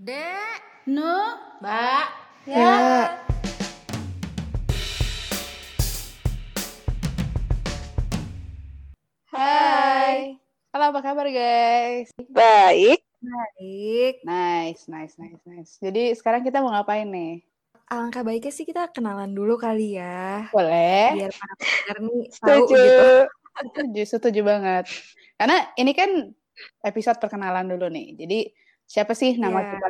Dek, Nu, Mbak. Ya. Hai. Halo, apa kabar guys? Baik. baik. Nice, nice, nice, nice. Jadi sekarang kita mau ngapain nih? Alangkah baiknya sih kita kenalan dulu kali ya. Boleh. Biar para pendengar nih tahu Setuju. gitu. Setuju, setuju banget. Karena ini kan episode perkenalan dulu nih. Jadi siapa sih nama Iya. kita?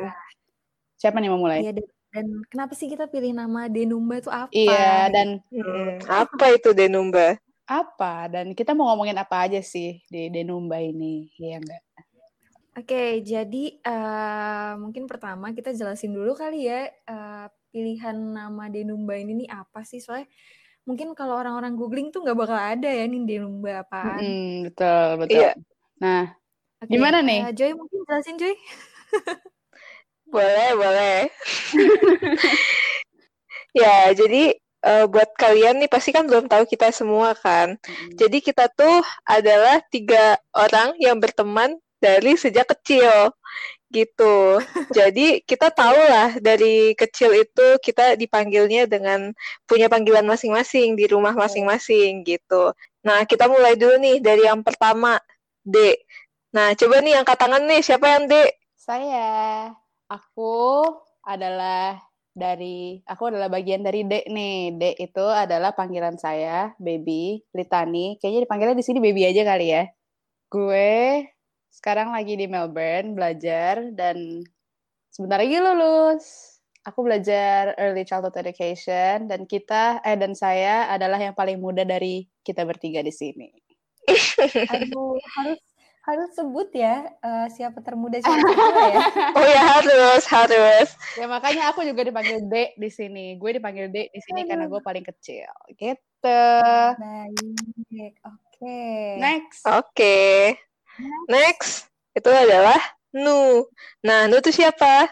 Siapa nih mau mulai? Iya, dan, dan kenapa sih kita pilih nama Denumba itu apa? Iya, dan Hmm, apa itu Denumba? apa? Dan kita mau ngomongin apa aja sih di Denumba ini? Iya enggak? Oke, jadi eh, mungkin pertama kita jelasin dulu kali ya eh, pilihan nama Denumba ini nih apa sih? Soalnya mungkin kalau orang-orang googling tuh nggak bakal ada ya nih Denumba apaan. Mm-mm, betul, betul. Iya. Nah, Oke, Gimana nih? eh, Joy mungkin jelasin Joy. Boleh, boleh. ya, jadi eh, buat kalian nih pasti kan belum tahu kita semua kan. mm-mm. Jadi kita tuh adalah tiga orang yang berteman dari sejak kecil gitu. Jadi kita tahu lah dari kecil itu kita dipanggilnya dengan punya panggilan masing-masing di rumah masing-masing gitu. Nah, kita mulai dulu nih dari yang pertama, D. Nah, coba nih angkat tangan nih, siapa yang D? Saya, aku adalah dari, aku adalah bagian dari D nih. D itu adalah panggilan saya, Baby, Litani. Kayaknya dipanggilnya di sini Baby aja kali ya. Gue sekarang lagi di Melbourne belajar dan sebentar lagi lulus. Aku belajar early childhood education dan kita, eh dan saya adalah yang paling muda dari kita bertiga di sini. Aduh, harus harus sebut ya eh, siapa termuda siapa tertua ya. Oh ya harus, harus. Ya makanya aku juga dipanggil D di sini. Gue dipanggil D di sini karena gue paling kecil. Gitu. Baik, oke. Next. Oke. Next, itu adalah Nu. Nah, Nu itu siapa?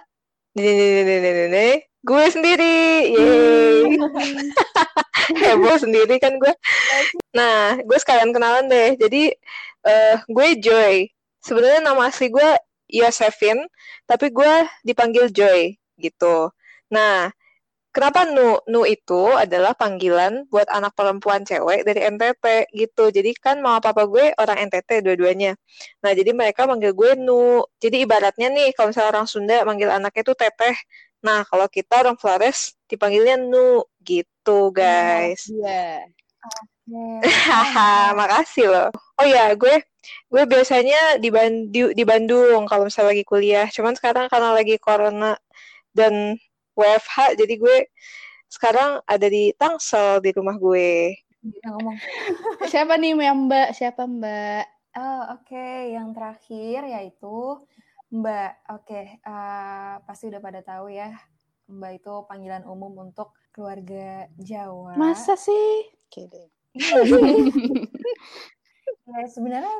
Nih, nih, nih, nih, nih, nih, nih. Gue sendiri. Yeay. Heboh sendiri kan gue. Nah, gue sekalian kenalan deh. Jadi, eh, gue Joy. Sebenarnya nama asli gue Yosefin, tapi gue dipanggil Joy gitu. Nah, kenapa Nu? Nu itu adalah panggilan buat anak perempuan cewek dari NTT gitu. Jadi kan mama papa gue orang NTT dua-duanya. Nah, jadi mereka manggil gue Nu. Jadi ibaratnya nih, kalau misalnya orang Sunda manggil anaknya tuh teteh. Nah, kalau kita orang Flores dipanggilnya Nu gitu, guys. Iya. Oke. Haha, makasih loh. Oh ya, gue gue biasanya di, Ban- di, di Bandung kalau misalnya lagi kuliah. Cuman sekarang karena lagi corona dan WFH, jadi gue sekarang ada di Tangsel di rumah gue. Dia ngomong. Siapa nih yang Mbak? Siapa Mbak? Oh, oke, yang terakhir yaitu Mbak. Oke, eh, pasti udah pada tahu ya. Mbak itu panggilan umum untuk keluarga Jawa. Masa sih? Kidding. Ya, sebenarnya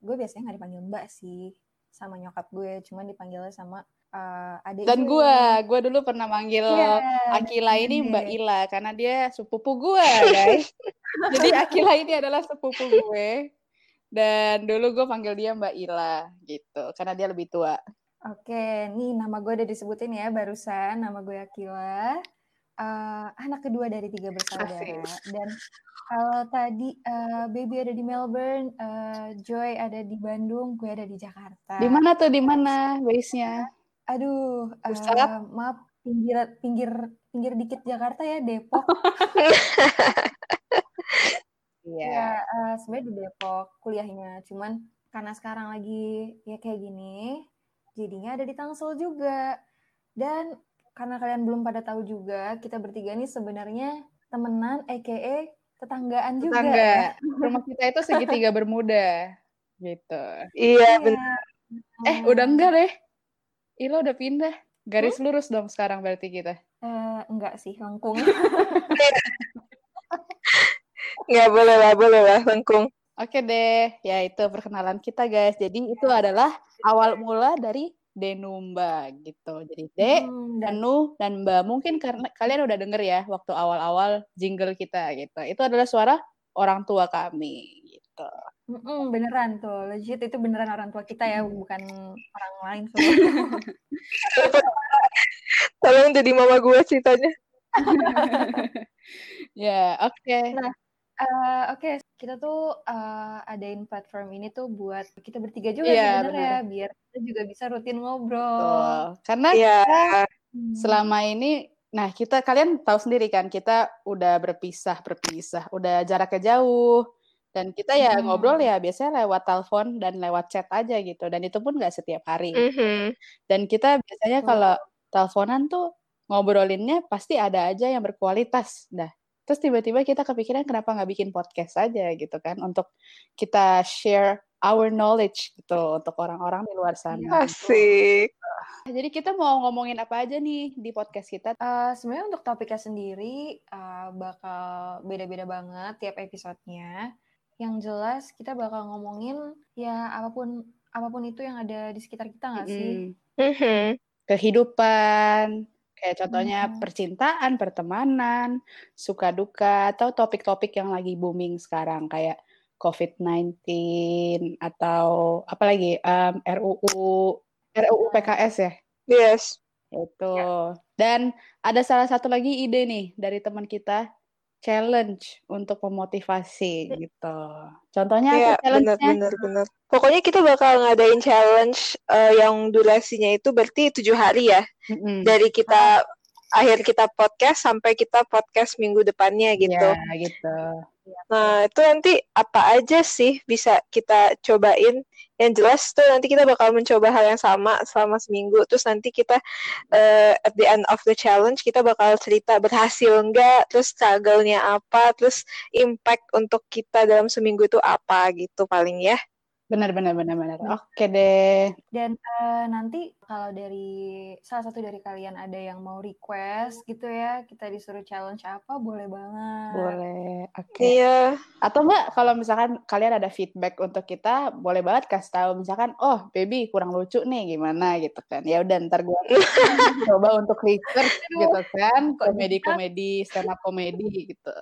gue biasanya nggak dipanggil Mbak sih sama nyokap gue, cuman dipanggilnya sama eh, adik Dan gue. gue, dulu pernah manggil Iya, Akila ini bener. Mbak Ila karena dia sepupu gue, guys. Jadi Akila ini adalah sepupu gue. Dan dulu gue panggil dia Mbak Ila gitu, karena dia lebih tua. Oke, nih nama gue udah disebutin ya barusan. Nama gue Akila. Eh, anak kedua dari tiga bersaudara. Asik. Dan kalau tadi eh, Baby ada di Melbourne, eh, Joy ada di Bandung, gue ada di Jakarta. Di mana tuh? Di mana base-nya? Aduh, Pusat? maaf pinggir pinggir pinggir dikit Jakarta ya Depok. Iya. Ya, eh, sebenarnya di Depok kuliahnya. Cuman karena sekarang lagi ya kayak gini, jadinya ada di Tangsel juga. Dan karena kalian belum pada tahu juga, kita bertiga nih sebenarnya temenan, aka tetanggaan juga. Tetangga. ya. Rumah kita itu segitiga bermuda. Gitu. Iya, Iya. bener. Eh, udah enggak deh. Ila udah pindah. Garis lurus dong sekarang berarti kita. Eh, enggak sih, lengkung. Nggak boleh lah, boleh lah, lengkung. Oke deh, ya itu perkenalan kita guys. Jadi itu adalah awal mula dari Denumba gitu. Jadi D, Hmm, dan Danu, dan Mbak. Mungkin karena kalian udah denger ya waktu awal-awal jingle kita gitu. Itu adalah suara orang tua kami gitu. Mm-mm, beneran tuh, legit itu beneran orang tua kita ya, bukan orang lain semua. Tolong jadi mama gue ceritanya. Ya, oke. Nah, eh, oke, kita tuh eh, adain platform ini tuh buat kita bertiga juga Iya, sebenarnya biar kita juga bisa rutin ngobrol. Betul. Karena Iya. Hmm. selama ini nah kita kalian tahu sendiri kan kita udah berpisah berpisah udah jaraknya jauh dan kita ya Hmm. ngobrol ya biasanya lewat telepon dan lewat chat aja gitu dan itu pun nggak setiap hari Mhm. dan kita biasanya Betul. kalau teleponan tuh ngobrolinnya pasti ada aja yang berkualitas dah terus tiba-tiba kita kepikiran kenapa nggak bikin podcast aja gitu kan untuk kita share our knowledge gitu untuk orang-orang di luar sana Iya. Asik. jadi kita mau ngomongin apa aja nih di podcast kita Eh, sebenarnya untuk topiknya sendiri eh, bakal beda-beda banget tiap episodenya. Yang jelas kita bakal ngomongin ya apa pun apa pun itu yang ada di sekitar kita nggak sih? Mm. Mhm. kehidupan, kayak contohnya Hmm. percintaan, pertemanan, suka duka, atau topik-topik yang lagi booming sekarang kayak COVID-19 atau apa lagi em, RUU RUU PKS ya Yes. itu. Dan ada salah satu lagi ide nih dari teman kita challenge untuk memotivasi gitu. Contohnya Iya, apa challenge-nya? benar benar benar. Pokoknya kita bakal ngadain challenge eh, yang durasinya itu berarti tujuh hari ya. Mm-mm. Dari kita akhir kita podcast sampai kita podcast minggu depannya gitu. Ya, gitu. Nah, itu nanti apa aja sih bisa kita cobain? Yang jelas tuh nanti kita bakal mencoba hal yang sama selama seminggu. Terus nanti kita eh, at the end of the challenge kita bakal cerita berhasil enggak, terus struggle-nya apa, terus impact untuk kita dalam seminggu itu apa gitu paling ya. Benar, benar, benar, benar. Hmm. Oke deh. Dan eh, nanti kalau dari salah satu dari kalian ada yang mau request gitu ya, kita disuruh challenge apa, boleh banget. Boleh. Oke. Iya. Atau enggak kalau misalkan kalian ada feedback untuk kita, boleh banget kasih tahu misalkan, "Oh, baby kurang lucu nih, gimana?" gitu kan. Ya udah ntar gua coba untuk research gitu kan, komedi-komedi, stand up komedi gitu.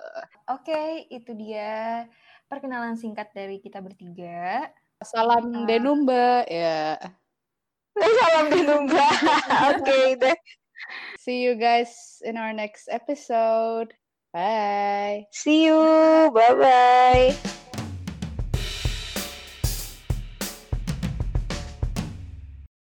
Oke, itu dia perkenalan singkat dari kita bertiga. Salam Ah. Denumba ya. Salam Denumba. Oke deh. See you guys in our next episode. Bye. See you. Bye bye.